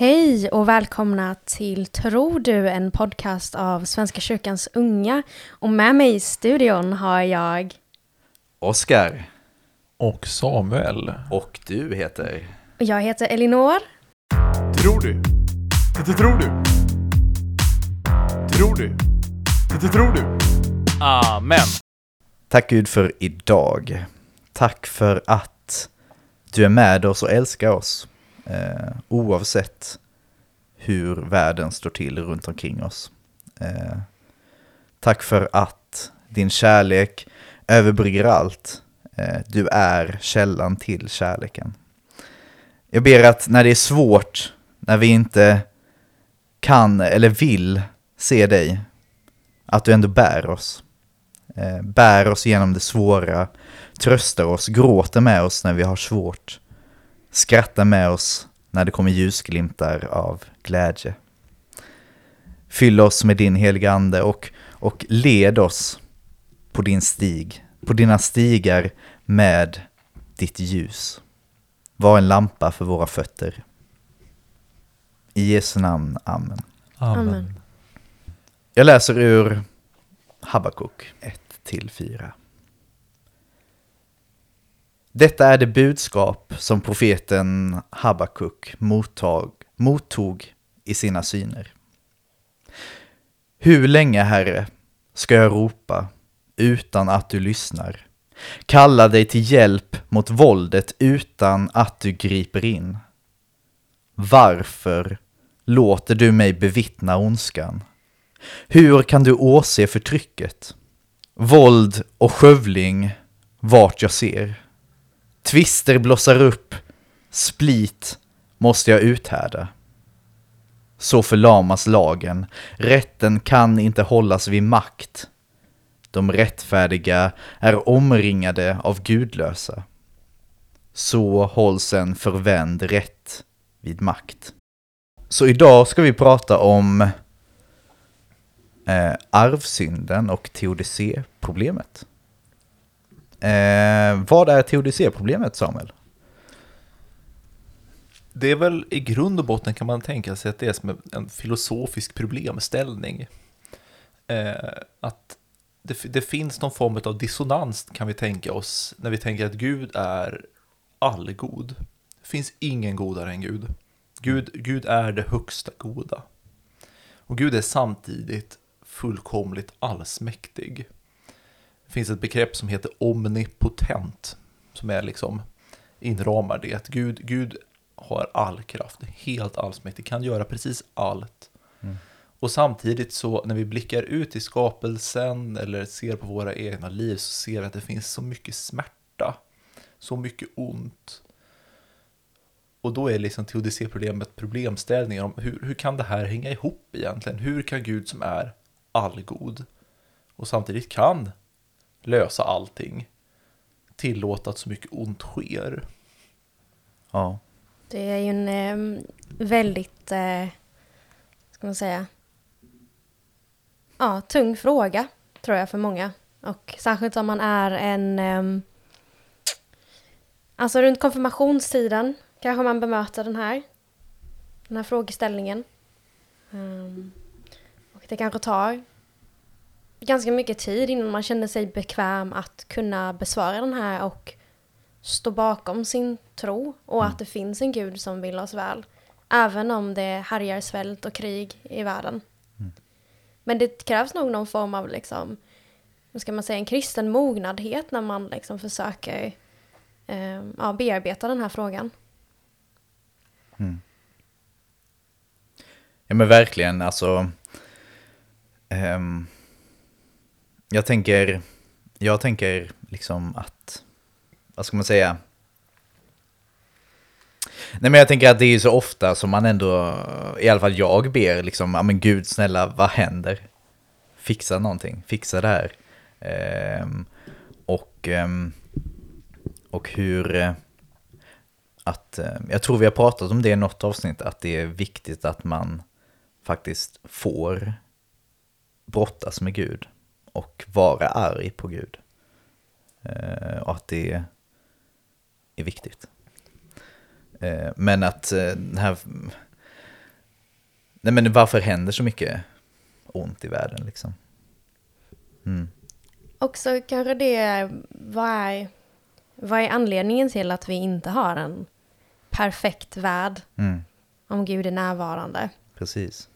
Hej och välkomna till Tror du? En podcast av Svenska kyrkans unga. Och med mig i studion har jag... Oskar. Och Samuel. Och du heter? Och jag heter Elinor. Tror du? Det tror du? Tror du? Det tror du? Amen. Tack Gud för idag. Tack för att du är med oss och älskar oss. Eh, oavsett hur världen står till runt omkring oss. Eh, tack för att din kärlek överbrygger allt. Eh, du är källan till kärleken. Jag ber att när det är svårt, när vi inte kan eller vill se dig, att du ändå bär oss. Eh, bär oss genom det svåra, tröstar oss, gråter med oss när vi har svårt, skrattar med oss när det kommer ljusglimtar av glädje. Fyll oss med din heliga ande och, och led oss på din stig, på dina stigar med ditt ljus. Var en lampa för våra fötter. I Jesu namn, Amen. Amen. Amen. Jag läser ur Habakuk 1-4. Detta är det budskap som profeten Habakuk mottag, mottog i sina syner. Hur länge, Herre, ska jag ropa utan att du lyssnar? Kalla dig till hjälp mot våldet utan att du griper in? Varför låter du mig bevittna ondskan? Hur kan du åse förtrycket? Våld och skövling vart jag ser. Tvister blossar upp, split måste jag uthärda. Så förlamas lagen, rätten kan inte hållas vid makt. De rättfärdiga är omringade av gudlösa. Så hålls en förvänd rätt vid makt. Så idag ska vi prata om eh, arvsynden och teodicéproblemet. Eh, vad är teodicéproblemet Samuel? Det är väl i grund och botten kan man tänka sig att det är som en filosofisk problemställning. Eh, att det, det finns någon form av dissonans kan vi tänka oss när vi tänker att Gud är allgod. Det finns ingen godare än Gud. Gud, Gud är det högsta goda. Och Gud är samtidigt fullkomligt allsmäktig. Det finns ett begrepp som heter omnipotent, som är liksom inramar det. Gud, Gud har all kraft, helt allsmäktig, kan göra precis allt. Mm. Och samtidigt så när vi blickar ut i skapelsen eller ser på våra egna liv så ser vi att det finns så mycket smärta, så mycket ont. Och då är liksom teodicéproblemet problemställningar om hur, hur kan det här hänga ihop egentligen? Hur kan Gud som är allgod och samtidigt kan lösa allting tillåta att så mycket ont sker? Ja. Det är ju en eh, väldigt, eh, ska man säga, ja, tung fråga tror jag för många. Och särskilt om man är en, eh, alltså runt konfirmationstiden kanske man bemöter den här, den här frågeställningen. Um, och det kanske tar ganska mycket tid innan man känner sig bekväm att kunna besvara den här och stå bakom sin tro och att det finns en gud som vill oss väl. Även om det härjar svält och krig i världen. Mm. Men det krävs nog någon form av liksom, vad ska man säga, en kristen mognadhet när man liksom försöker eh, ja, bearbeta den här frågan. Mm. Ja men verkligen, alltså. ehm, jag tänker, jag tänker liksom att, vad ska man säga? Nej men jag tänker att det är ju så ofta som man ändå, i alla fall jag ber liksom, ja men gud snälla, vad händer? Fixa någonting, fixa det här. Ehm, och, ehm, och hur, att, eh, jag tror vi har pratat om det i något avsnitt, att det är viktigt att man faktiskt får brottas med Gud och vara arg på Gud. Eh, och att det är viktigt. Eh, men att eh, den här, Nej men varför händer så mycket ont i världen liksom? Mm. Också kanske det, vad är, vad är anledningen till att vi inte har en perfekt värld Mm. om Gud är närvarande? Precis.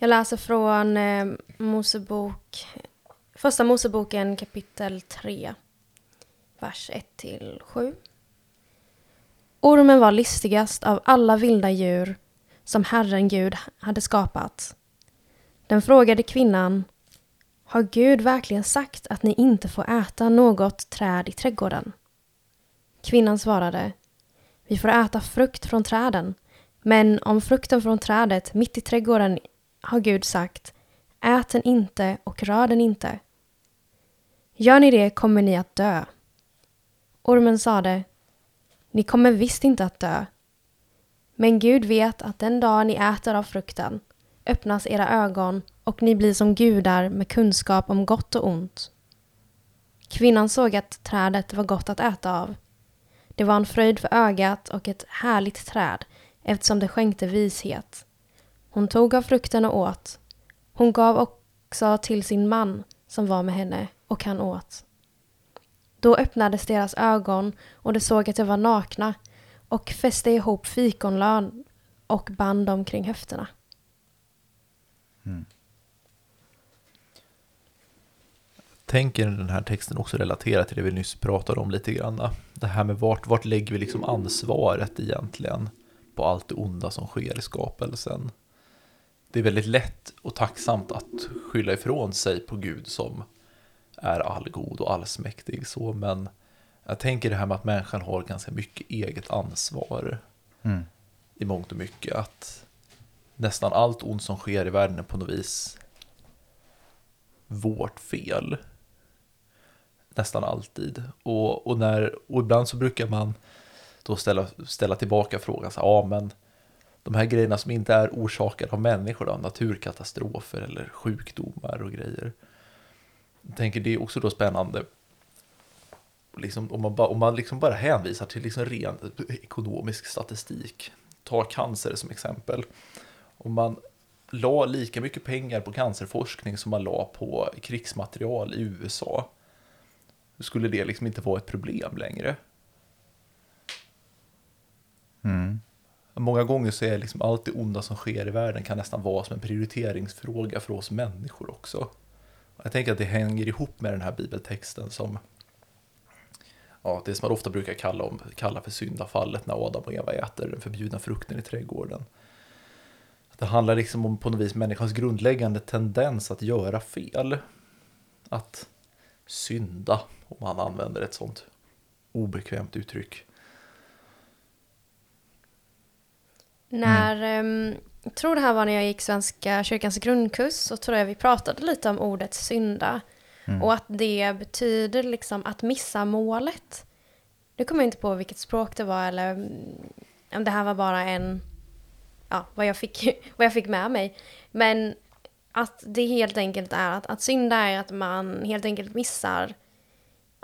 Jag läser från eh, Mosebok, första Moseboken kapitel 3, vers 1 till 7. Ormen var listigast av alla vilda djur som Herren Gud hade skapat. Den frågade kvinnan, har Gud verkligen sagt att ni inte får äta något träd i trädgården? Kvinnan svarade, vi får äta frukt från träden, men om frukten från trädet mitt i trädgården har Gud sagt, ät den inte och rör den inte. Gör ni det kommer ni att dö. Ormen sade, ni kommer visst inte att dö. Men Gud vet att den dag ni äter av frukten öppnas era ögon och ni blir som gudar med kunskap om gott och ont. Kvinnan såg att trädet var gott att äta av. Det var en fröjd för ögat och ett härligt träd eftersom det skänkte vishet. Hon tog av frukten och åt. Hon gav också till sin man som var med henne och han åt. Då öppnades deras ögon och de såg att de var nakna och fäste ihop fikonlön och band dem kring höfterna. Mm. Tänker den här texten också relatera till det vi nyss pratade om lite grann. Det här med vart, vart lägger vi liksom ansvaret egentligen på allt det onda som sker i skapelsen. Det är väldigt lätt och tacksamt att skylla ifrån sig på Gud som är allgod och allsmäktig så, men jag tänker det här med att människan har ganska mycket eget ansvar Mm. i mångt och mycket. Att nästan allt ont som sker i världen är på något vis vårt fel. Nästan alltid. Och, och, när, och ibland så brukar man då ställa, ställa tillbaka frågan, så, ja men de här grejerna som inte är orsakade av människor, då, naturkatastrofer eller sjukdomar och grejer. Jag tänker det är också då spännande liksom, om man, bara, om man liksom bara hänvisar till liksom ren ekonomisk statistik, ta cancer som exempel. Om man la lika mycket pengar på cancerforskning som man la på krigsmaterial i USA, skulle det liksom inte vara ett problem längre. Mm. Många gånger så är liksom allt det onda som sker i världen kan nästan vara som en prioriteringsfråga för oss människor också. Jag tänker att det hänger ihop med den här bibeltexten som ja, det som man ofta brukar kalla, om, kalla för syndafallet när Adam och Eva äter den förbjudna frukten i trädgården. Det handlar liksom om på något vis människans grundläggande tendens att göra fel. Att synda, om man använder ett sånt obekvämt uttryck. När, ehm, jag tror det här var när jag gick Svenska kyrkans grundkurs, så tror jag vi pratade lite om ordet synda. Och att det betyder liksom att missa målet. Nu kommer jag inte på vilket språk det var eller mm, om det här var bara en, ja, vad jag fick, vad jag fick med mig. Men att det helt enkelt är att, att synda är att man helt enkelt missar,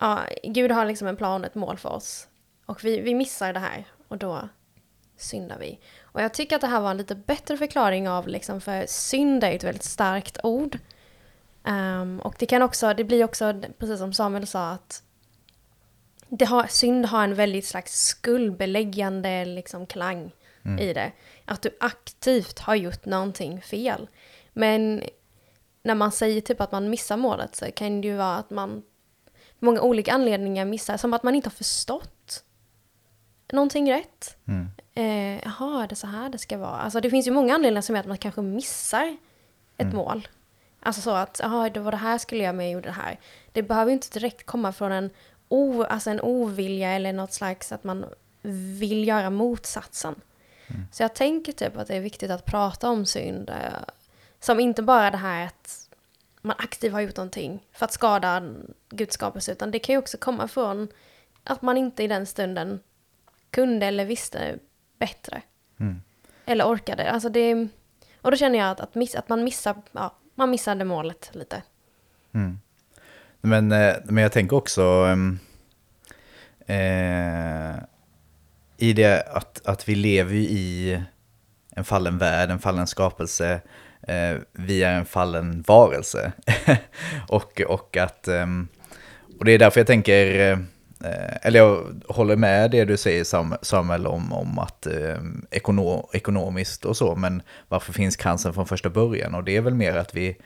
ja, Gud har liksom en plan och ett mål för oss. Och vi, vi missar det här och då syndar vi. Och jag tycker att det här var en lite bättre förklaring av liksom, för synd är ett väldigt starkt ord. Ehm, och det kan också, det blir också, precis som Samuel sa, att det har, synd har en väldigt slags skuldbeläggande liksom, klang i det. Att du aktivt har gjort någonting fel. Men när man säger typ att man missar målet så kan det ju vara att man många olika anledningar missar, som att man inte har förstått någonting rätt. Mm. Eh, jaha, är det så här det ska vara? Alltså det finns ju många anledningar som är att man kanske missar ett mål. Alltså så att, jaha, det var det här skulle jag med, jag gjorde det här. Det behöver ju inte direkt komma från en, o, alltså en ovilja eller något slags att man vill göra motsatsen. Så jag tänker typ att det är viktigt att prata om synd. eh, Som inte bara det här att man aktivt har gjort någonting för att skada Guds skapelse, utan det kan ju också komma från att man inte i den stunden kunde eller visste bättre. Mm. Eller orkade. Alltså det, och då känner jag att, att, miss, att man, missar, ja, man missade målet lite. Mm. Men, eh, men jag tänker också ehm, eh, i det att, att vi lever ju i en fallen värld, en fallen skapelse. Eh, vi är en fallen varelse. och, och att... ehm, och det är därför jag tänker, eh, Eh, eller jag håller med det du säger Samuel om, om att eh, ekono, ekonomiskt och så, men varför finns cancern från första början? Och det är väl mer att vi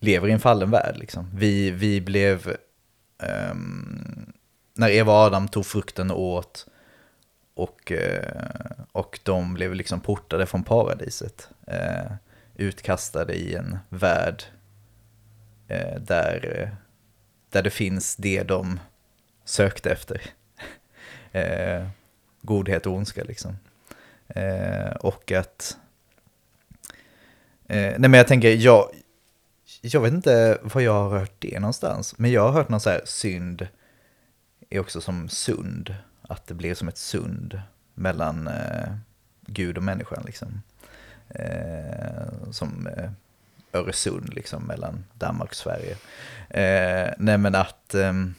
lever i en fallen värld. Liksom. Vi, vi blev, eh, när Eva och Adam tog frukten och åt, och, eh, och de blev liksom portade från paradiset, eh, utkastade i en värld eh, där, eh, där det finns det de sökte efter. eh, godhet och ondska liksom. Eh, och att... Eh, nej men jag tänker, jag, jag vet inte var jag har hört det någonstans, men jag har hört någon så här synd är också som sund, att det blir som ett sund mellan eh, Gud och människan liksom. Eh, som eh, Öresund liksom mellan Danmark och Sverige. Eh, nej men att, ehm,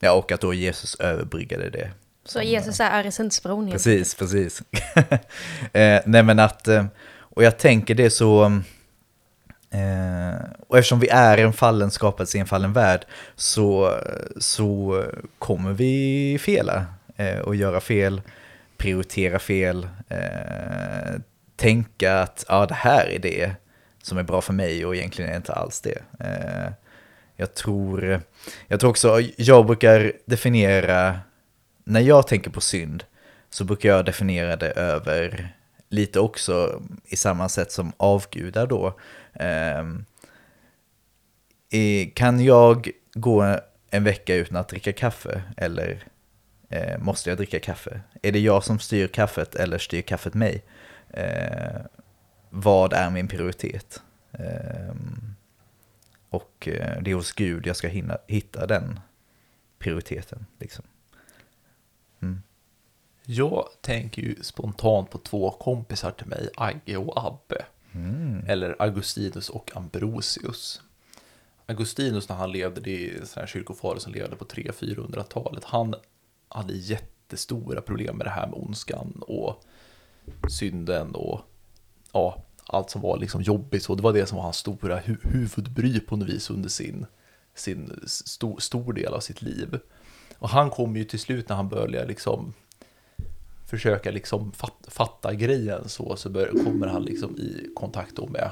ja och att då Jesus överbryggade det. Så Jesus är Öresundsbron Precis, precis. eh, nej men att, eh, och jag tänker det så, eh, och eftersom vi är en fallen skapelse i en fallen värld så, så kommer vi fela eh, och göra fel, prioritera fel, eh, tänka att ja, det här är det som är bra för mig och egentligen är det inte alls det. Jag tror, jag tror också, jag brukar definiera, när jag tänker på synd, så brukar jag definiera det över lite också i samma sätt som avgudar då. Eh, kan jag gå en vecka utan att dricka kaffe eller eh, måste jag dricka kaffe? Är det jag som styr kaffet eller styr kaffet mig? Eh, vad är min prioritet? Ehm, och eh, det är hos Gud jag ska hinna, hitta den prioriteten. Liksom. Mm. Jag tänker ju spontant på två kompisar till mig, Agge och Abbe. Mm. Eller Augustinus och Ambrosius. Augustinus när han levde, det är en sån här kyrkofader som levde på 300-400-talet. Han hade jättestora problem med det här med ondskan och synden och ja, allt som var liksom jobbigt. Så det var det som var hans stora hu- huvudbry på något vis under sin, sin stor, stor del av sitt liv. Och han kom ju till slut när han började liksom försöka liksom fatta, fatta grejen så, så bör, kommer han liksom i kontakt med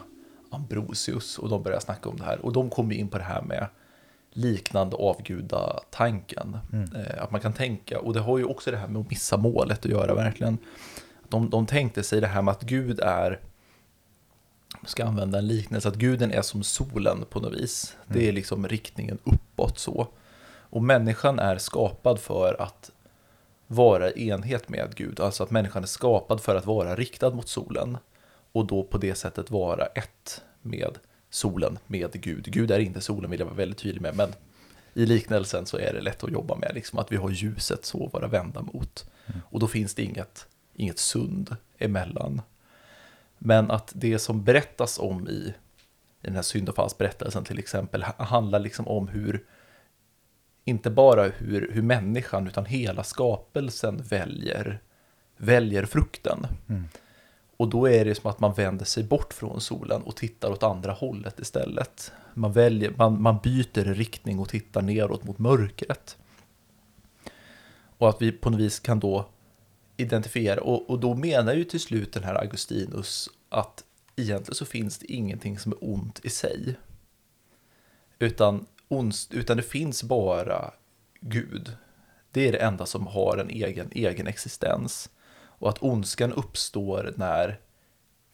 Ambrosius och de börjar snacka om det här. Och de kommer in på det här med liknande avgudatanken. Eh, att man kan tänka, och det har ju också det här med att missa målet att göra verkligen. De, de tänkte sig det här med att Gud är, ska använda en liknelse, att guden är som solen på något vis. Det är liksom riktningen uppåt så. Och människan är skapad för att vara i enhet med Gud. Alltså att människan är skapad för att vara riktad mot solen. Och då på det sättet vara ett med solen, med Gud. Gud är inte solen vill jag vara väldigt tydlig med. Men i liknelsen så är det lätt att jobba med. Liksom att vi har ljuset så att vara vända mot. Och då finns det inget, inget sund emellan. Men att det som berättas om i, i den här syndafallsberättelsen till exempel ha- handlar liksom om hur inte bara hur, hur människan utan hela skapelsen väljer, väljer frukten. Och då är det som att man vänder sig bort från solen och tittar åt andra hållet istället. Man, väljer, man, man byter riktning och tittar neråt mot mörkret. Och att vi på något vis kan då identifiera, och, och då menar ju till slut den här Augustinus att egentligen så finns det ingenting som är ont i sig. Utan, onst, utan det finns bara Gud. Det är det enda som har en egen, egen existens. Och att ondskan uppstår när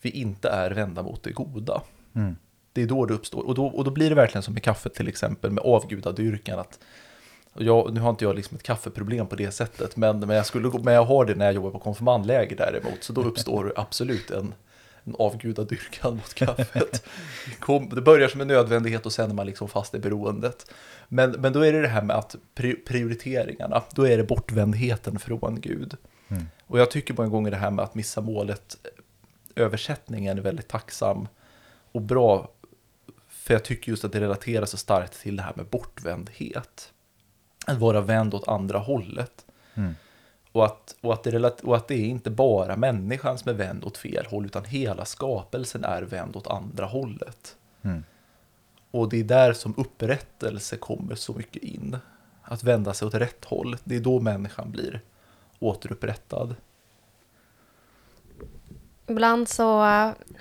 vi inte är vända mot det goda. Mm. Det är då det uppstår. Och då, och då blir det verkligen som med kaffet till exempel, med avgudadyrkan. Att, jag, nu har inte jag liksom ett kaffeproblem på det sättet, men, men, jag skulle, men jag har det när jag jobbar på konfirmandläger däremot. Så då uppstår absolut en, en avgudadyrkan mot kaffet. Det Kom, det börjar som en nödvändighet och sen är man liksom fast i beroendet. Men, men då är det det här med att pri- prioriteringarna, då är det bortvändheten från Gud. Mm. Och jag tycker många gånger det här med att missa målet, översättningen är väldigt tacksam och bra. För jag tycker just att det relaterar så starkt till det här med bortvändhet. Att vara vänd åt andra hållet. Mm. Och att, och, att det, och att det är inte bara människan som är vänd åt fel håll, utan hela skapelsen är vänd åt andra hållet. Mm. Och det är där som upprättelse kommer så mycket in. Att vända sig åt rätt håll. Det är då människan blir återupprättad. Ibland så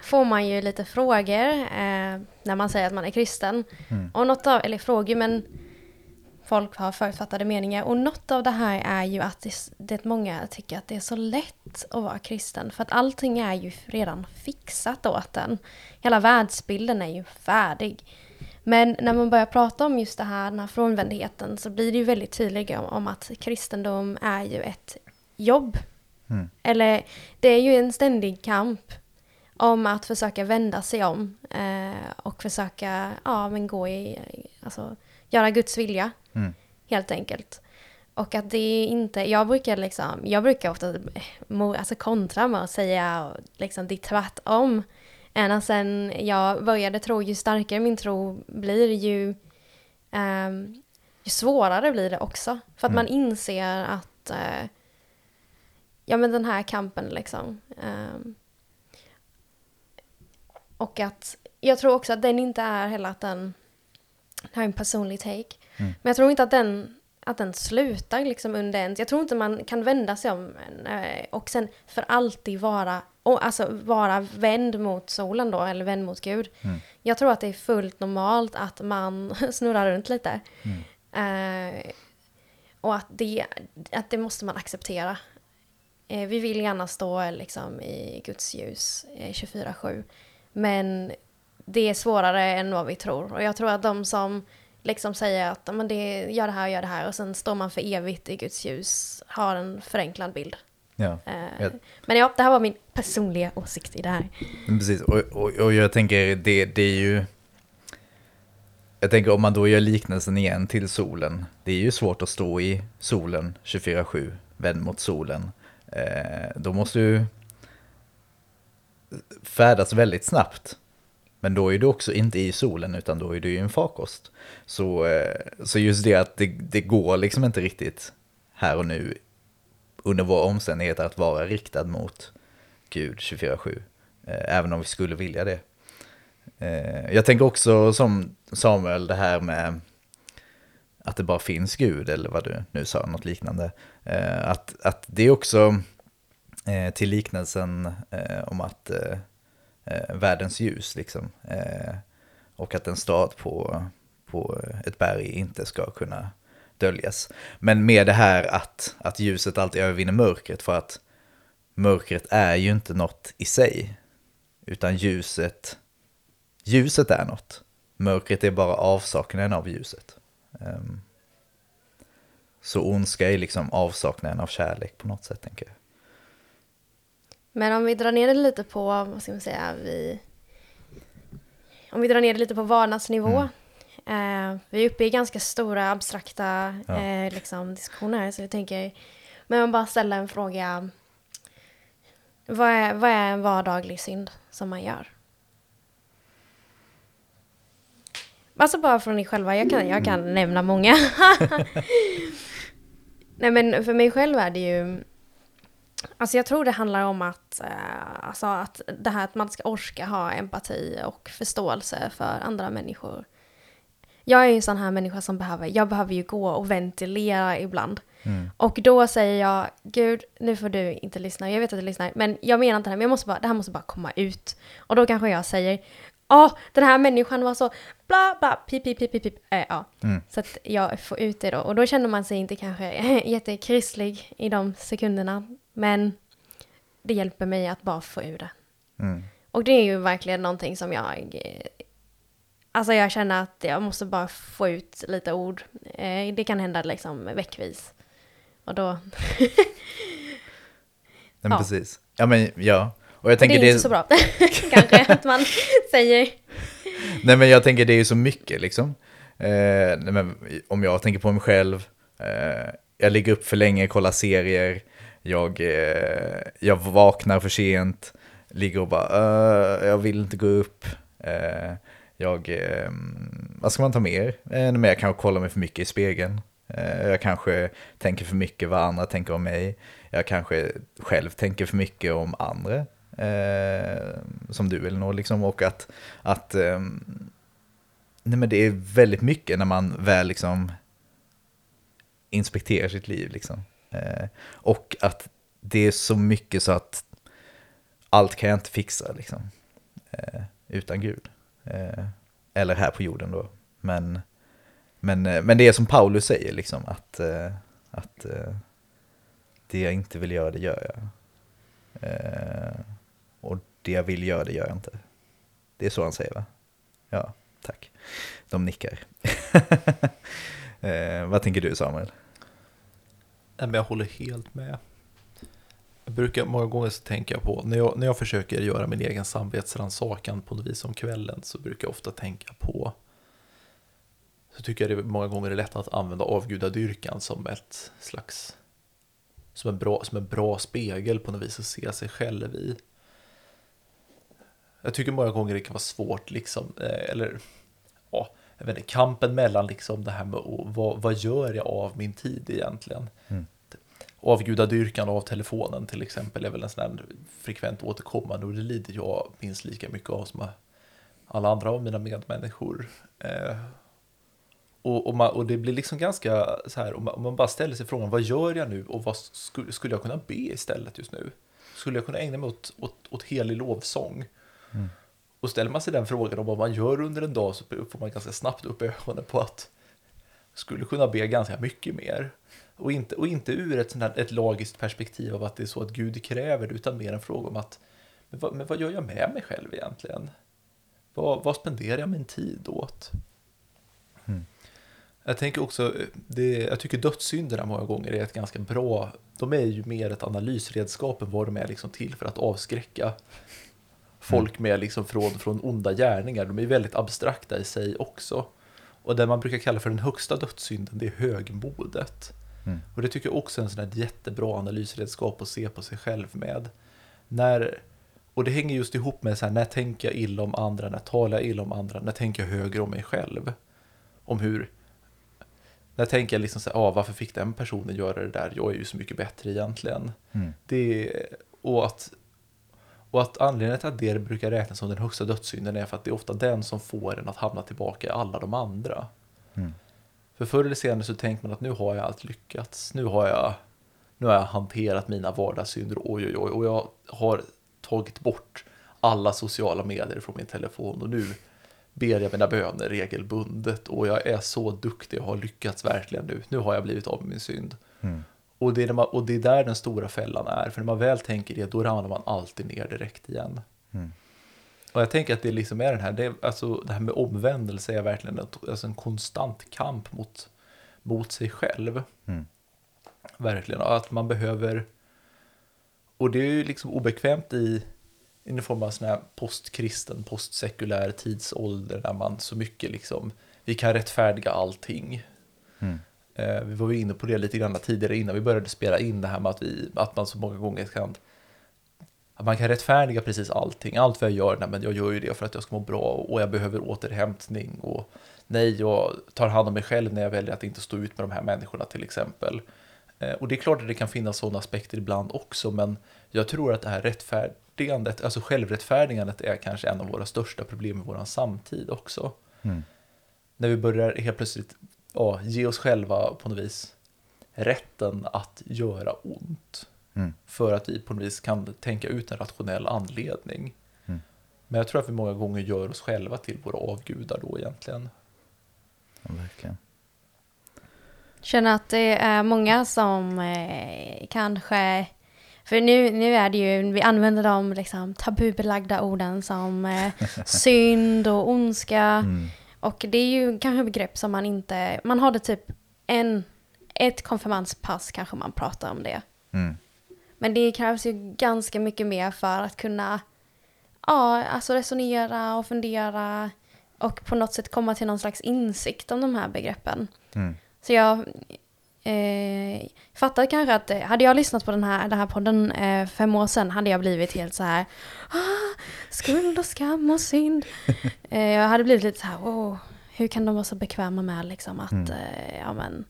får man ju lite frågor eh, när man säger att man är kristen. Mm. Och något av, eller frågor, men folk har förutfattade meningar. Och något av det här är ju att det, det många tycker att det är så lätt att vara kristen. För att allting är ju redan fixat åt en. Hela världsbilden är ju färdig. Men när man börjar prata om just det här, den här frånvändheten så blir det ju väldigt tydligt om, om att kristendom är ju ett jobb. Mm. Eller det är ju en ständig kamp om att försöka vända sig om eh, och försöka ja, men gå i, alltså, göra Guds vilja Mm. helt enkelt. Och att det är inte, jag brukar liksom, jag brukar ofta alltså kontra med att säga liksom det är tvärtom. Ända sen jag började tro, ju starkare min tro blir ju, ehm, ju svårare blir det också. För att Mm. man inser att, eh, ja men den här kampen liksom. ehm, och att, jag tror också att den inte är heller att den, det här är en personlig take. Mm. Men jag tror inte att den, att den slutar liksom under ens... Jag tror inte man kan vända sig om eh, och sen för alltid vara, alltså vara vänd mot solen då, eller vänd mot Gud. Mm. Jag tror att det är fullt normalt att man snurrar runt lite. Mm. Eh, och att det, att det måste man acceptera. Eh, vi vill gärna stå liksom, i Guds ljus eh, 24-7. Men det är svårare än vad vi tror. Och jag tror att de som liksom säger att "Ja, men det, gör det här, gör det här och sen står man för evigt i Guds ljus har en förenklad bild. Ja, Eh. Men ja, det här var min personliga åsikt i det här. precis. Och, och, och jag tänker, det, det är ju... Jag tänker om man då gör liknelsen igen till solen. Det är ju svårt att stå i solen 24-7, vänd mot solen. Eh, då måste du färdas väldigt snabbt. Men då är du också inte i solen utan då är du i en farkost. Så, eh, så just det att det, det går liksom inte riktigt här och nu under våra omständigheter att vara riktad mot Gud 24-7. Eh, även om vi skulle vilja det. Eh, jag tänker också som Samuel det här med att det bara finns Gud eller vad du nu sa, något liknande. Att, att det är också till liknelsen om att eh, världens ljus liksom. Eh, och att en stad på, på ett berg inte ska kunna döljas. Men med det här att, att ljuset alltid övervinner mörkret för att mörkret är ju inte något i sig. Utan ljuset, ljuset är något. Mörkret är bara avsaknaden av ljuset. Um, så ondska är liksom avsaknaden av kärlek på något sätt tänker jag. Men om vi drar ner det lite på, vad ska man säga, vi... Om vi drar ner det lite på vardagsnivå. Eh, vi är uppe i ganska stora abstrakta Ja. eh, liksom, diskussioner. Så jag tänker, men man bara ställa en fråga. Vad är, vad är en vardaglig synd som man gör? Alltså bara från er själva. Jag kan, jag kan nämna många. Nej men för mig själv är det ju... Alltså jag tror det handlar om att, eh, alltså att det här att man ska orska ha empati och förståelse för andra människor. Jag är ju en sån här människa som behöver, jag behöver ju gå och ventilera ibland. Mm. Och då säger jag, gud, nu får du inte lyssna, jag vet att du lyssnar, men jag menar inte det här, men jag måste bara, det här måste bara komma ut. Och då kanske jag säger, ja, den här människan var så bla bla, pip pip pip pip, pip. Eh, ja. Mm. Så att jag får ut det då. Och då känner man sig inte kanske jättekristlig i de sekunderna. Men det hjälper mig att bara få ur det. Mm. Och det är ju verkligen någonting som jag... Alltså jag känner att jag måste bara få ut lite ord. Eh, Det kan hända liksom veckvis. Och då... Nej, men Ja. precis. Ja, men ja. Och jag det är tänker inte så bra. Kanske att man säger... Nej men jag tänker det är ju så mycket liksom. Eh, om jag tänker på mig själv, eh, jag ligger upp för länge, kollar serier, jag, eh, jag vaknar för sent, ligger och bara, äh, jag vill inte gå upp. Eh, jag, eh, vad ska man ta mer? Eh, men jag kanske kollar mig för mycket i spegeln. Eh, jag kanske tänker för mycket vad andra tänker om mig. Jag kanske själv tänker för mycket om andra. Som du Elinor, liksom. Och att, att nej men det är väldigt mycket när man väl liksom inspekterar sitt liv. Liksom. Eh, och att det är så mycket så att allt kan jag inte fixa liksom, eh, utan Gud. Eh, eller här på jorden då. Men, men, men det är som Paulus säger, liksom, att, att det jag inte vill göra, det gör jag. Och det jag vill göra, det gör jag inte. Det är så han säger va? Ja, tack. De nickar. vad tänker du Samuel? Nej, men jag håller helt med. Jag brukar många gånger så tänker jag på, när jag, när jag försöker göra min egen samvetsrannsakan på något vis om kvällen så brukar jag ofta tänka på, så tycker jag det många gånger är lätt att använda avgudadyrkan som ett slags, som en bra, som en bra spegel på något vis att se sig själv i. Jag tycker många gånger det kan vara svårt liksom, eh, eller ja, jag vet inte, kampen mellan liksom det här med vad, vad gör jag av min tid egentligen? Mm. Avgudadyrkan av telefonen till exempel är väl en sån här frekvent återkommande och det lider jag minst lika mycket av som alla andra av mina medmänniskor. Eh, och, och, man, och det blir liksom ganska så här, om man, om man bara ställer sig frågan vad gör jag nu och vad skulle, skulle jag kunna be istället just nu? Skulle jag kunna ägna mig åt, åt, åt helig lovsång? Mm. Och ställer man sig den frågan om vad man gör under en dag så får man ganska snabbt upp ögonen på att skulle kunna be ganska mycket mer. Och inte, och inte ur ett, sånt här, ett lagiskt perspektiv av att det är så att Gud kräver det, utan mer en fråga om att men vad, men vad gör jag med mig själv egentligen? Vad, vad spenderar jag min tid åt? Mm. Jag tänker också, det, jag tycker dödssynderna många gånger är ett ganska bra, de är ju mer ett analysredskap än vad de är liksom till för att avskräcka folk med liksom från, från onda gärningar. De är väldigt abstrakta i sig också. Och det man brukar kalla för den högsta dödssynden, det är högmodet. Mm. Och det tycker jag också är en sån här jättebra analysredskap att se på sig själv med. När, och det hänger just ihop med så här, när tänker jag illa om andra, när talar jag illa om andra, när tänker jag högre om mig själv? Om hur, när tänker jag liksom så här, ah, varför fick den personen göra det där, jag är ju så mycket bättre egentligen. Mm. Det, och, att, och att anledningen till att det brukar räknas som den högsta dödssynden är för att det är ofta den som får en att hamna tillbaka i alla de andra. Mm. För förr eller senare så tänker man att nu har jag allt lyckats. Nu har jag, nu har jag hanterat mina vardagssynder, oj oj oj, och jag har tagit bort alla sociala medier från min telefon och nu ber jag mina böner regelbundet och jag är så duktig och har lyckats verkligen nu. Nu har jag blivit av med min synd. Mm. Och det, är man, och det är där den stora fällan är, för när man väl tänker det, då ramlar man alltid ner direkt igen. Mm. Och jag tänker att det liksom är den här, det, är, alltså, det här med omvändelse är verkligen ett, alltså en konstant kamp mot, mot sig själv. Mm. Verkligen, och att man behöver, och det är ju liksom obekvämt i, i en form av sån här postkristen, postsekulär tidsålder där man så mycket liksom, vi kan rättfärdiga allting. Mm. Eh, vi var ju inne på det lite grann tidigare innan vi började spela in det här med att, vi, att man så många gånger kan att man kan rättfärdiga precis allting. Allt vad jag gör, nej, men jag gör ju det för att jag ska må bra och jag behöver återhämtning. Och nej, jag tar hand om mig själv när jag väljer att inte stå ut med de här människorna till exempel. Eh, och det är klart att det kan finnas sådana aspekter ibland också, men jag tror att det här rättfärdigandet, alltså självrättfärdigandet är kanske en av våra största problem i vår samtid också. Mm. När vi börjar helt plötsligt ja, ge oss själva på något vis rätten att göra ont. Mm. För att vi på något vis kan tänka ut en rationell anledning. Mm. Men jag tror att vi många gånger gör oss själva till våra avgudar då egentligen. Ja, verkligen. Känner att det är många som eh, kanske... För nu, nu är det ju, vi använder de liksom tabubelagda orden som eh, synd och ondska. Mm. Och det är ju kanske begrepp som man inte... Man har det typ en... Ett konfirmandspass kanske man pratar om det. Mm. Men det krävs ju ganska mycket mer för att kunna ja, alltså resonera och fundera och på något sätt komma till någon slags insikt om de här begreppen. Mm. Så jag eh, fattar kanske att eh, hade jag lyssnat på den här, den här podden eh, fem år sedan hade jag blivit helt så här ah, skuld och skam och synd. eh, jag hade blivit lite så här, wow, hur kan de vara så bekväma med liksom att Mm. eh, ja, men,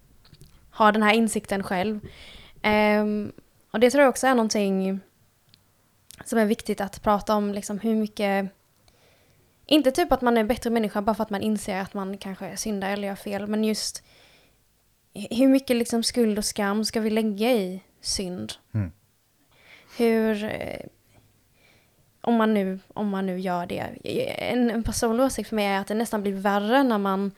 ha den här insikten själv. Ehm, och det tror jag också är någonting som är viktigt att prata om, liksom hur mycket inte typ att man är en bättre människa bara för att man inser att man kanske syndar eller gör fel, men just hur mycket liksom skuld och skam ska vi lägga i synd? Mm. Hur, eh, om man, nu, om man nu gör det. En, en personlig åsikt för mig är att det nästan blir värre när man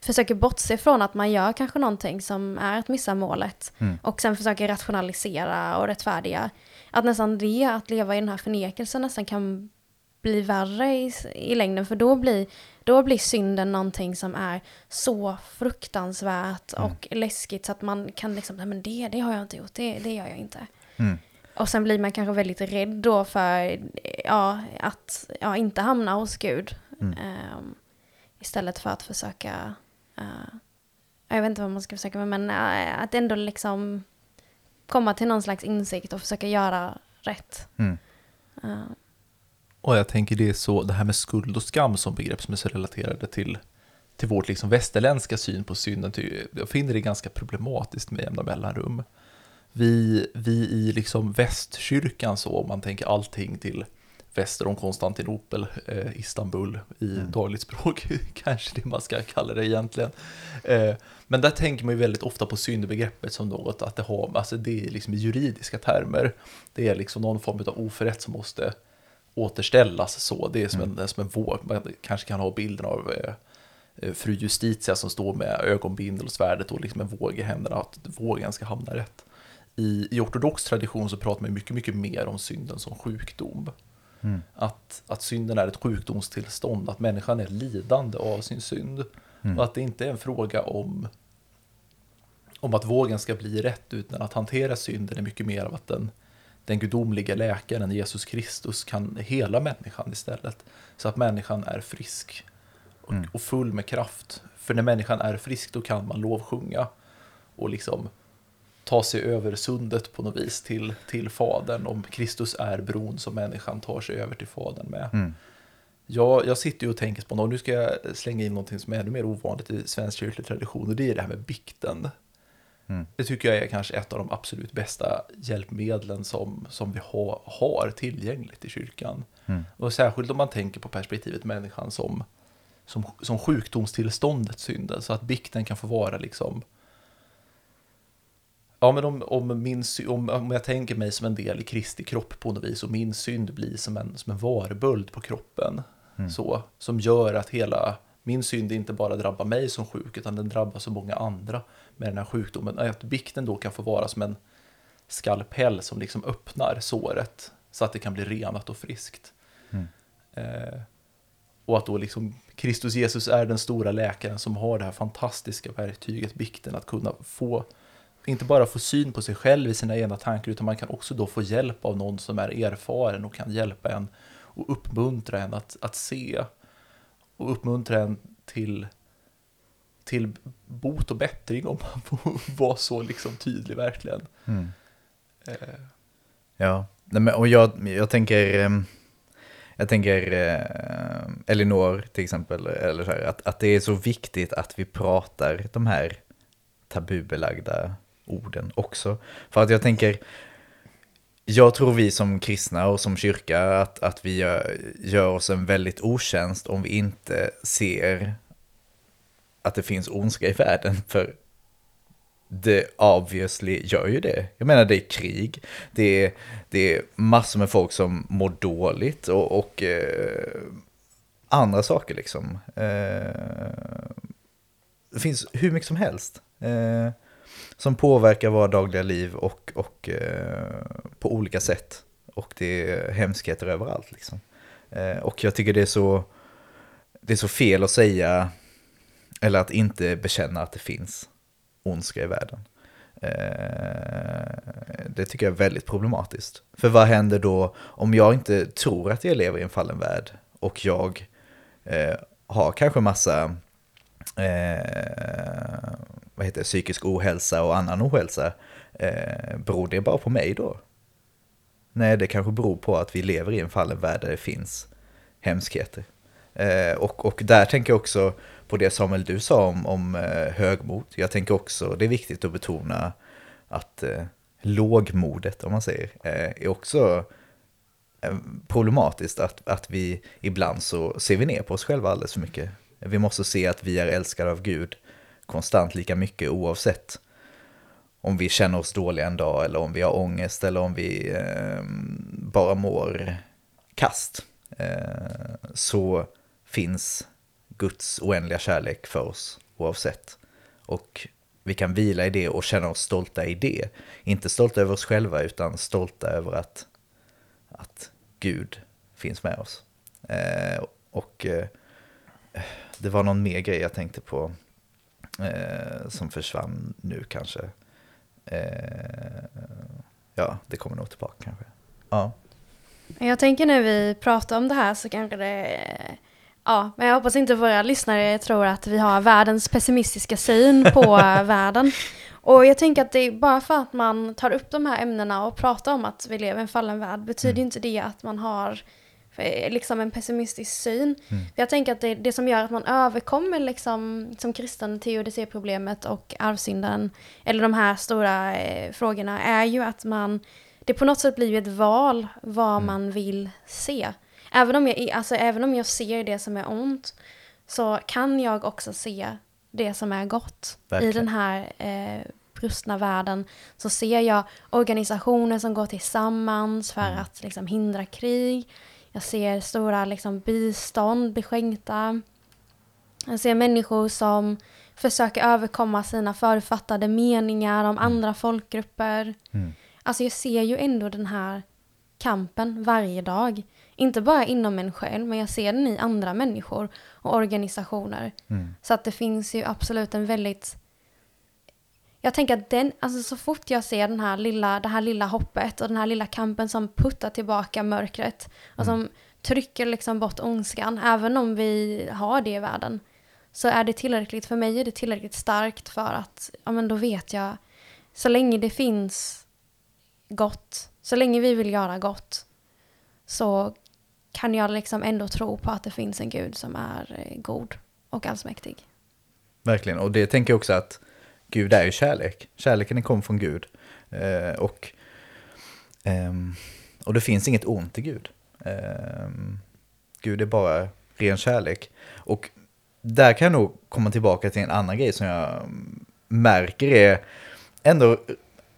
försöker bortse från att man gör kanske någonting som är att missa målet Mm. och sen försöker rationalisera och rättfärdiga. Att nästan det, att leva i den här förnekelsen nästan kan bli värre i, i längden för då blir, då blir synden någonting som är så fruktansvärt Mm. och läskigt så att man kan liksom, nej men det, det har jag inte gjort, det, det gör jag inte. Mm. Och sen blir man kanske väldigt rädd då för ja, att ja, inte hamna hos Gud. Mm. Ehm, istället för att försöka, eh, jag vet inte vad man ska försöka med, men eh, att ändå liksom komma till någon slags insikt och försöka göra rätt. Mm. Eh, Och jag tänker det är så, det här med skuld och skam som begrepp som är så relaterade till, till vårt liksom västerländska syn på synden. Jag finner det ganska problematiskt med jämna mellanrum. Vi, vi i liksom västkyrkan så, om man tänker allting till väster om Konstantinopel, eh, Istanbul i Mm. dagligt språk, kanske det man ska kalla det egentligen. Eh, men där tänker man ju väldigt ofta på syndbegreppet som något att det har, alltså det är liksom i juridiska termer. Det är liksom någon form av oförrätt som måste återställas så. Det är som, en, som en våg. Man kanske kan ha bilden av eh, eh, fru Justitia som står med ögonbindel och svärdet och liksom en våg i händerna, att vågen ska hamna rätt. I, I ortodox tradition så pratar man mycket, mycket mer om synden som sjukdom. Mm. Att, att synden är ett sjukdomstillstånd, att människan är lidande av sin synd. Mm. Och att det inte är en fråga om, om att vågen ska bli rätt, utan att hantera synden är mycket mer av att den, den gudomliga läkaren Jesus Kristus kan hela människan istället. Så att människan är frisk och, Mm. och full med kraft. För när människan är frisk då kan man lovsjunga och liksom ta sig över sundet på något vis till, till Fadern. Om Kristus är bron som människan tar sig över till Fadern med. Mm. Jag, jag sitter ju och tänker på, och nu ska jag slänga in någonting som är ännu mer ovanligt i svensk kyrklig tradition, och det är det här med bikten. Mm. Det tycker jag är kanske ett av de absolut bästa hjälpmedlen som, som vi ha, har tillgängligt i kyrkan. Mm. Och särskilt om man tänker på perspektivet människan som, som, som sjukdomstillståndet synden, så att bikten kan få vara liksom Ja, men om, om, min, om, om jag tänker mig som en del i Kristi kropp på något vis och min synd blir som en, som en varböld på kroppen. Mm. Så, som gör att hela min synd inte bara drabbar mig som sjuk utan den drabbar så många andra med den här sjukdomen. Att bikten då kan få vara som en skalpell som liksom öppnar såret så att det kan bli renat och friskt. Mm. Eh, och att då liksom Kristus Jesus är den stora läkaren som har det här fantastiska verktyget, bikten, att kunna få inte bara få syn på sig själv i sina egna tankar utan man kan också då få hjälp av någon som är erfaren och kan hjälpa en och uppmuntra en att, att se och uppmuntra en till, till bot och bättring om man får vara så liksom tydlig verkligen. Mm. Eh, Ja, Nej, men, och jag, jag tänker, ehm, jag tänker eh, Elinor till exempel, eller så här, att, att det är så viktigt att vi pratar de här tabubelagda orden också. För att jag tänker, jag tror vi som kristna och som kyrka att, att vi gör, gör oss en väldigt otjänst om vi inte ser att det finns ondska i världen. För det obviously gör ju det. Jag menar det är krig, det är, det är massor med folk som mår dåligt och, och eh, andra saker liksom. Eh, det finns hur mycket som helst eh, som påverkar våra dagliga liv och, och eh, på olika sätt. Och det är hemskheter överallt liksom. Eh, och jag tycker det är så, det är så fel att säga eller att inte bekänna att det finns ondska i världen. Eh, det tycker jag är väldigt problematiskt. För vad händer då om jag inte tror att jag lever i en fallen värld och jag eh, har kanske massa eh, vad heter det, psykisk ohälsa och annan ohälsa. Eh, beror det bara på mig då? Nej, det kanske beror på att vi lever i en fallen värld där det finns hemskheter. Eh, och, och där tänker jag också på det Samuel du sa om, om eh, högmod. Jag tänker också, det är viktigt att betona att eh, lågmodet, om man säger, eh, är också eh, problematiskt. Att, att vi ibland så ser vi ner på oss själva alldeles för mycket. Vi måste se att vi är älskade av Gud konstant lika mycket oavsett om vi känner oss dåliga en dag eller om vi har ångest eller om vi eh, bara mår kast. Eh, så finns Guds oändliga kärlek för oss oavsett. Och vi kan vila i det och känna oss stolta i det. Inte stolta över oss själva utan stolta över att, att Gud finns med oss. Eh, och eh, det var någon mer grej jag tänkte på eh, som försvann nu kanske. Eh, ja, det kommer nog tillbaka kanske. Ja. Jag tänker när vi pratar om det här så kanske det... Ja, men jag hoppas inte våra lyssnare tror att vi har världens pessimistiska syn på världen. Och jag tänker att det är bara för att man tar upp de här ämnena och pratar om att vi lever i en fallen värld betyder Mm. inte det att man har eh, liksom en pessimistisk syn. Mm. Jag tänker att det, det som gör att man överkommer liksom som kristen teodicéproblemet och arvsynden, eller de här stora eh, frågorna, är ju att man, det på något sätt blir ju ett val vad Mm. man vill se. Även om, jag, alltså, även om jag ser det som är ont, så kan jag också se det som är gott. I Verkligen. den här eh, brustna världen så ser jag organisationer som går tillsammans för Mm. att liksom, hindra krig. Jag ser stora liksom, bistånd bli skänkta. Jag ser människor som försöker överkomma sina författade meningar om andra folkgrupper. Mm. Alltså jag ser ju ändå den här kampen varje dag. Inte bara inom en själv, men jag ser den i andra människor och organisationer. Mm. Så att det finns ju absolut en väldigt... Jag tänker att den, alltså så fort jag ser den här lilla, det här lilla hoppet och den här lilla kampen som puttar tillbaka mörkret och som trycker liksom bort ondskan, även om vi har det i världen, så är det tillräckligt, för mig är det tillräckligt starkt för att, ja men då vet jag, så länge det finns gott, så länge vi vill göra gott, så kan jag liksom ändå tro på att det finns en gud som är eh, god och allsmäktig. Verkligen, och det tänker jag också att Gud är ju kärlek. Kärleken kom från Gud. Eh, och, eh, och det finns inget ont i Gud. Eh, Gud är bara ren kärlek. Och där kan jag nog komma tillbaka till en annan grej som jag märker är ändå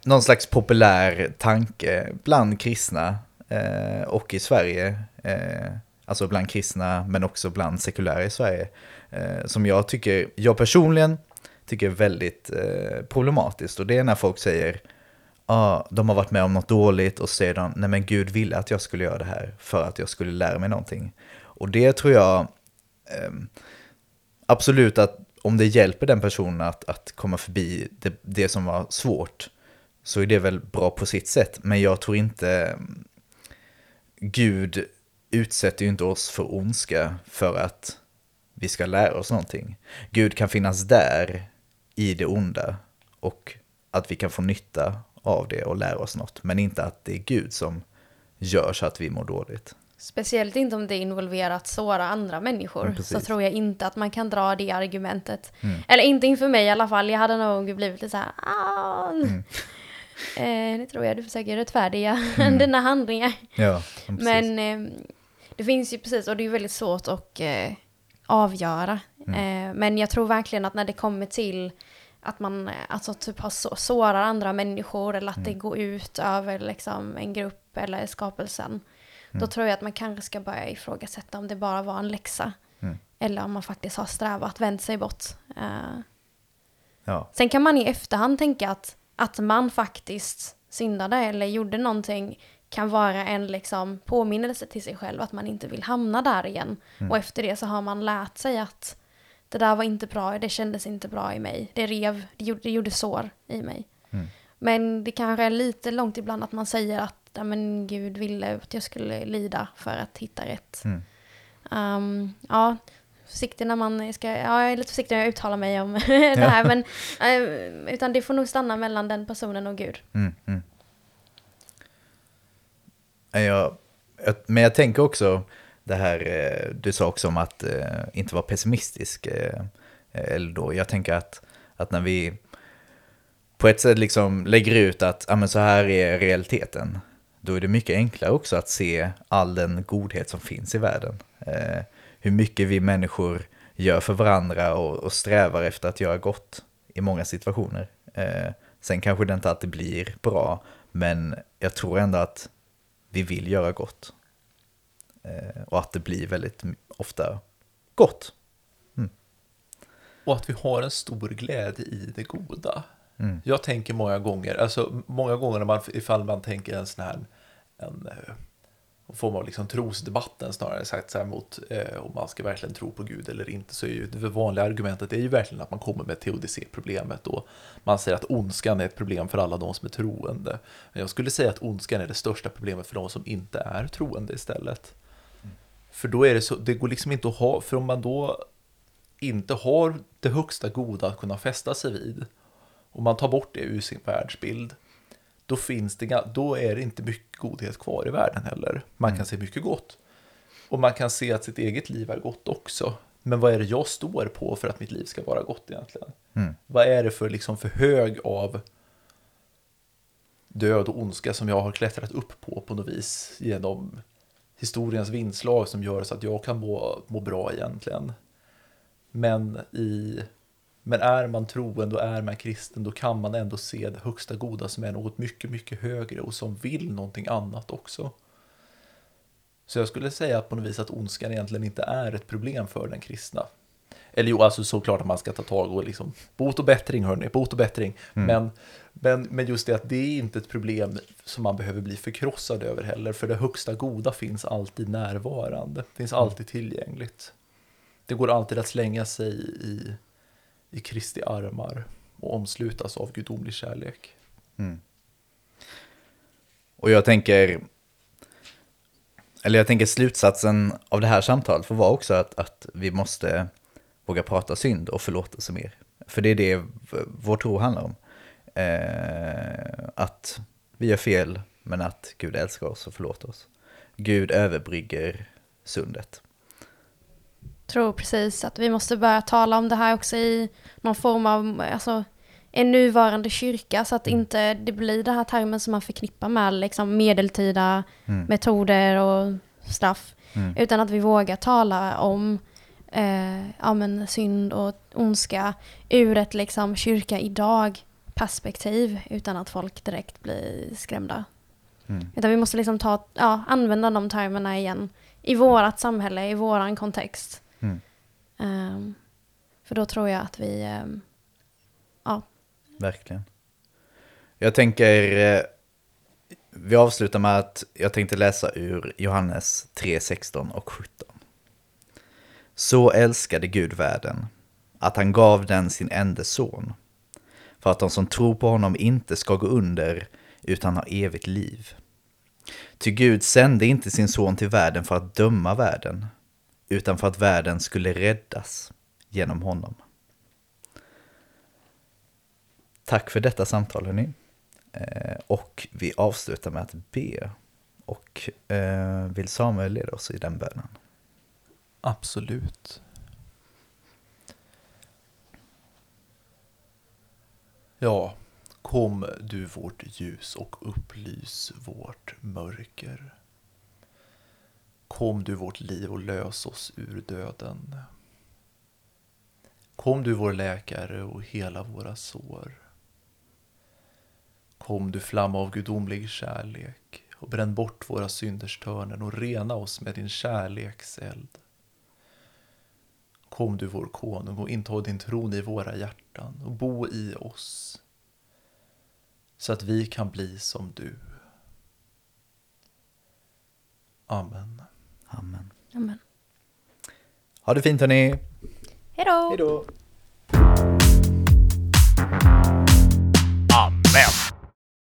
någon slags populär tanke bland kristna eh, och i Sverige. Eh, alltså bland kristna men också bland sekulära i Sverige. Eh, som jag tycker, jag personligen tycker är väldigt eh, problematiskt. Och det är när folk säger ah, de har varit med om något dåligt och säger de, nej men Gud ville att jag skulle göra det här för att jag skulle lära mig någonting. Och det tror jag eh, absolut att om det hjälper den personen att, att komma förbi det, det som var svårt så är det väl bra på sitt sätt. Men jag tror inte ehm, Gud utsätter ju inte oss för ondska för att vi ska lära oss någonting. Gud kan finnas där i det onda och att vi kan få nytta av det och lära oss något. Men inte att det är Gud som gör så att vi mår dåligt. Speciellt inte om det involverar att såra andra människor. Precis. så tror jag inte att man kan dra det argumentet. Mm. Eller inte inför mig i alla fall. Jag hade nog blivit lite så här... Ah, Mm. eh, det tror jag du försöker rättfärdiga dina handlingar. Ja. Men eh, det finns ju precis, och det är väldigt svårt att eh, avgöra. Mm. Eh, men jag tror verkligen att när det kommer till att man eh, alltså, typ har så, sårar andra människor eller att det Mm. går ut över liksom, en grupp eller skapelsen. Då Mm. tror jag att man kanske ska börja ifrågasätta om det bara var en läxa. Mm. Eller om man faktiskt har strävat, vänt sig bort. Eh, ja. Sen kan man i efterhand tänka att, att man faktiskt syndade eller gjorde någonting kan vara en liksom påminnelse till sig själv att man inte vill hamna där igen. Mm. Och efter det så har man lärt sig att det där var inte bra, det kändes inte bra i mig. Det rev, det gjorde, det gjorde sår i mig. Mm. Men det kanske är lite långt ibland att man säger att ja, men Gud ville att jag skulle lida för att hitta rätt. Mm. Um, ja, försiktig när man ska, ja jag är lite försiktig när jag uttalar mig om det här men eh, utan det får nog stanna mellan den personen och Gud. Mm, mm. Jag, jag, men jag tänker också, det här, eh, du sa också om att eh, inte vara pessimistisk. Eh, Eller då, jag tänker att, att när vi på ett sätt liksom lägger ut att ah, men så här är realiteten, då är det mycket enklare också att se all den godhet som finns i världen. Eh, hur mycket vi människor gör för varandra och, och strävar efter att göra gott i många situationer. Eh, sen kanske det inte alltid blir bra, men jag tror ändå att vi vill göra gott. Eh, och att det blir väldigt ofta gott. Och att vi har en stor glädje i det goda. Mm. Jag tänker många gånger, alltså många gånger när man, ifall man tänker en sån här, en, eh, en form av liksom trosdebatten snarare sagt så här mot eh, om man ska verkligen tro på Gud eller inte så är ju det vanliga argumentet är ju verkligen att man kommer med teodicé-problemet och man säger att ondskan är ett problem för alla de som är troende. Men jag skulle säga att ondskan är det största problemet för de som inte är troende istället. För då är det så, det går liksom inte att ha, för om man då inte har det högsta goda att kunna fästa sig vid och man tar bort det ur sin världsbild då, finns det, då är det inte mycket godhet kvar i världen heller. Man kan se mycket gott. Och man kan se att sitt eget liv är gott också. Men vad är det jag står på för att mitt liv ska vara gott egentligen? Mm. Vad är det för, liksom, för hög av död och ondska som jag har klättrat upp på på något vis genom historiens vindslag som gör så att jag kan må, må bra egentligen. Men, i, men är man troende och är man kristen då kan man ändå se det högsta goda som är något mycket, mycket högre och som vill någonting annat också. Så jag skulle säga på något vis att ondskan egentligen inte är ett problem för den kristna. Eller jo, alltså såklart att man ska ta tag och liksom bot och bättring hörni, bot och bättring. Men, men, men just det att det är inte ett problem som man behöver bli förkrossad över heller, för det högsta goda finns alltid närvarande, finns alltid tillgängligt. Det går alltid att slänga sig i, i Kristi armar och omslutas av gudomlig kärlek. Och jag tänker, eller jag tänker slutsatsen av det här samtalet får vara också att, att vi måste våga prata synd och förlåtelse mer. För det är det vår tro handlar om. Eh, att vi gör fel, men att Gud älskar oss och förlåter oss. Gud överbrygger sundet. tror precis att vi måste börja tala om det här också i någon form av, alltså en nuvarande kyrka så att inte det blir den här termen som man förknippar med liksom medeltida metoder och straff. Utan att vi vågar tala om eh, ja, men synd och ondska ur ett liksom kyrka idag perspektiv utan att folk direkt blir skrämda. Mm. Utan vi måste liksom ta, ja, använda de termerna igen i vårat samhälle, i våran kontext. Mm. Ehm, för då tror jag att vi, ehm, ja, Verkligen. Jag tänker, eh, vi avslutar med att jag tänkte läsa ur Johannes 3, 16 och 17. Så älskade Gud världen, att han gav den sin enda son, för att de som tror på honom inte ska gå under, utan ha evigt liv. Ty Gud sände inte sin son till världen för att döma världen, utan för att världen skulle räddas genom honom. Tack för detta samtal hörni. Eh, och vi avslutar med att be. Och eh, vill Samuel leda oss i den bönen? Absolut. Ja, kom du vårt ljus och upplys vårt mörker. Kom du vårt liv och lös oss ur döden. Kom du vår läkare och hela våra sår. Kom du flamma av gudomlig kärlek och bränn bort våra synders törnen och rena oss med din kärlekseld. Kom du vår konung och intag din tron i våra hjärtan och bo i oss så att vi kan bli som du. Amen. Amen. Amen. Ha det fint hörni. Hej då.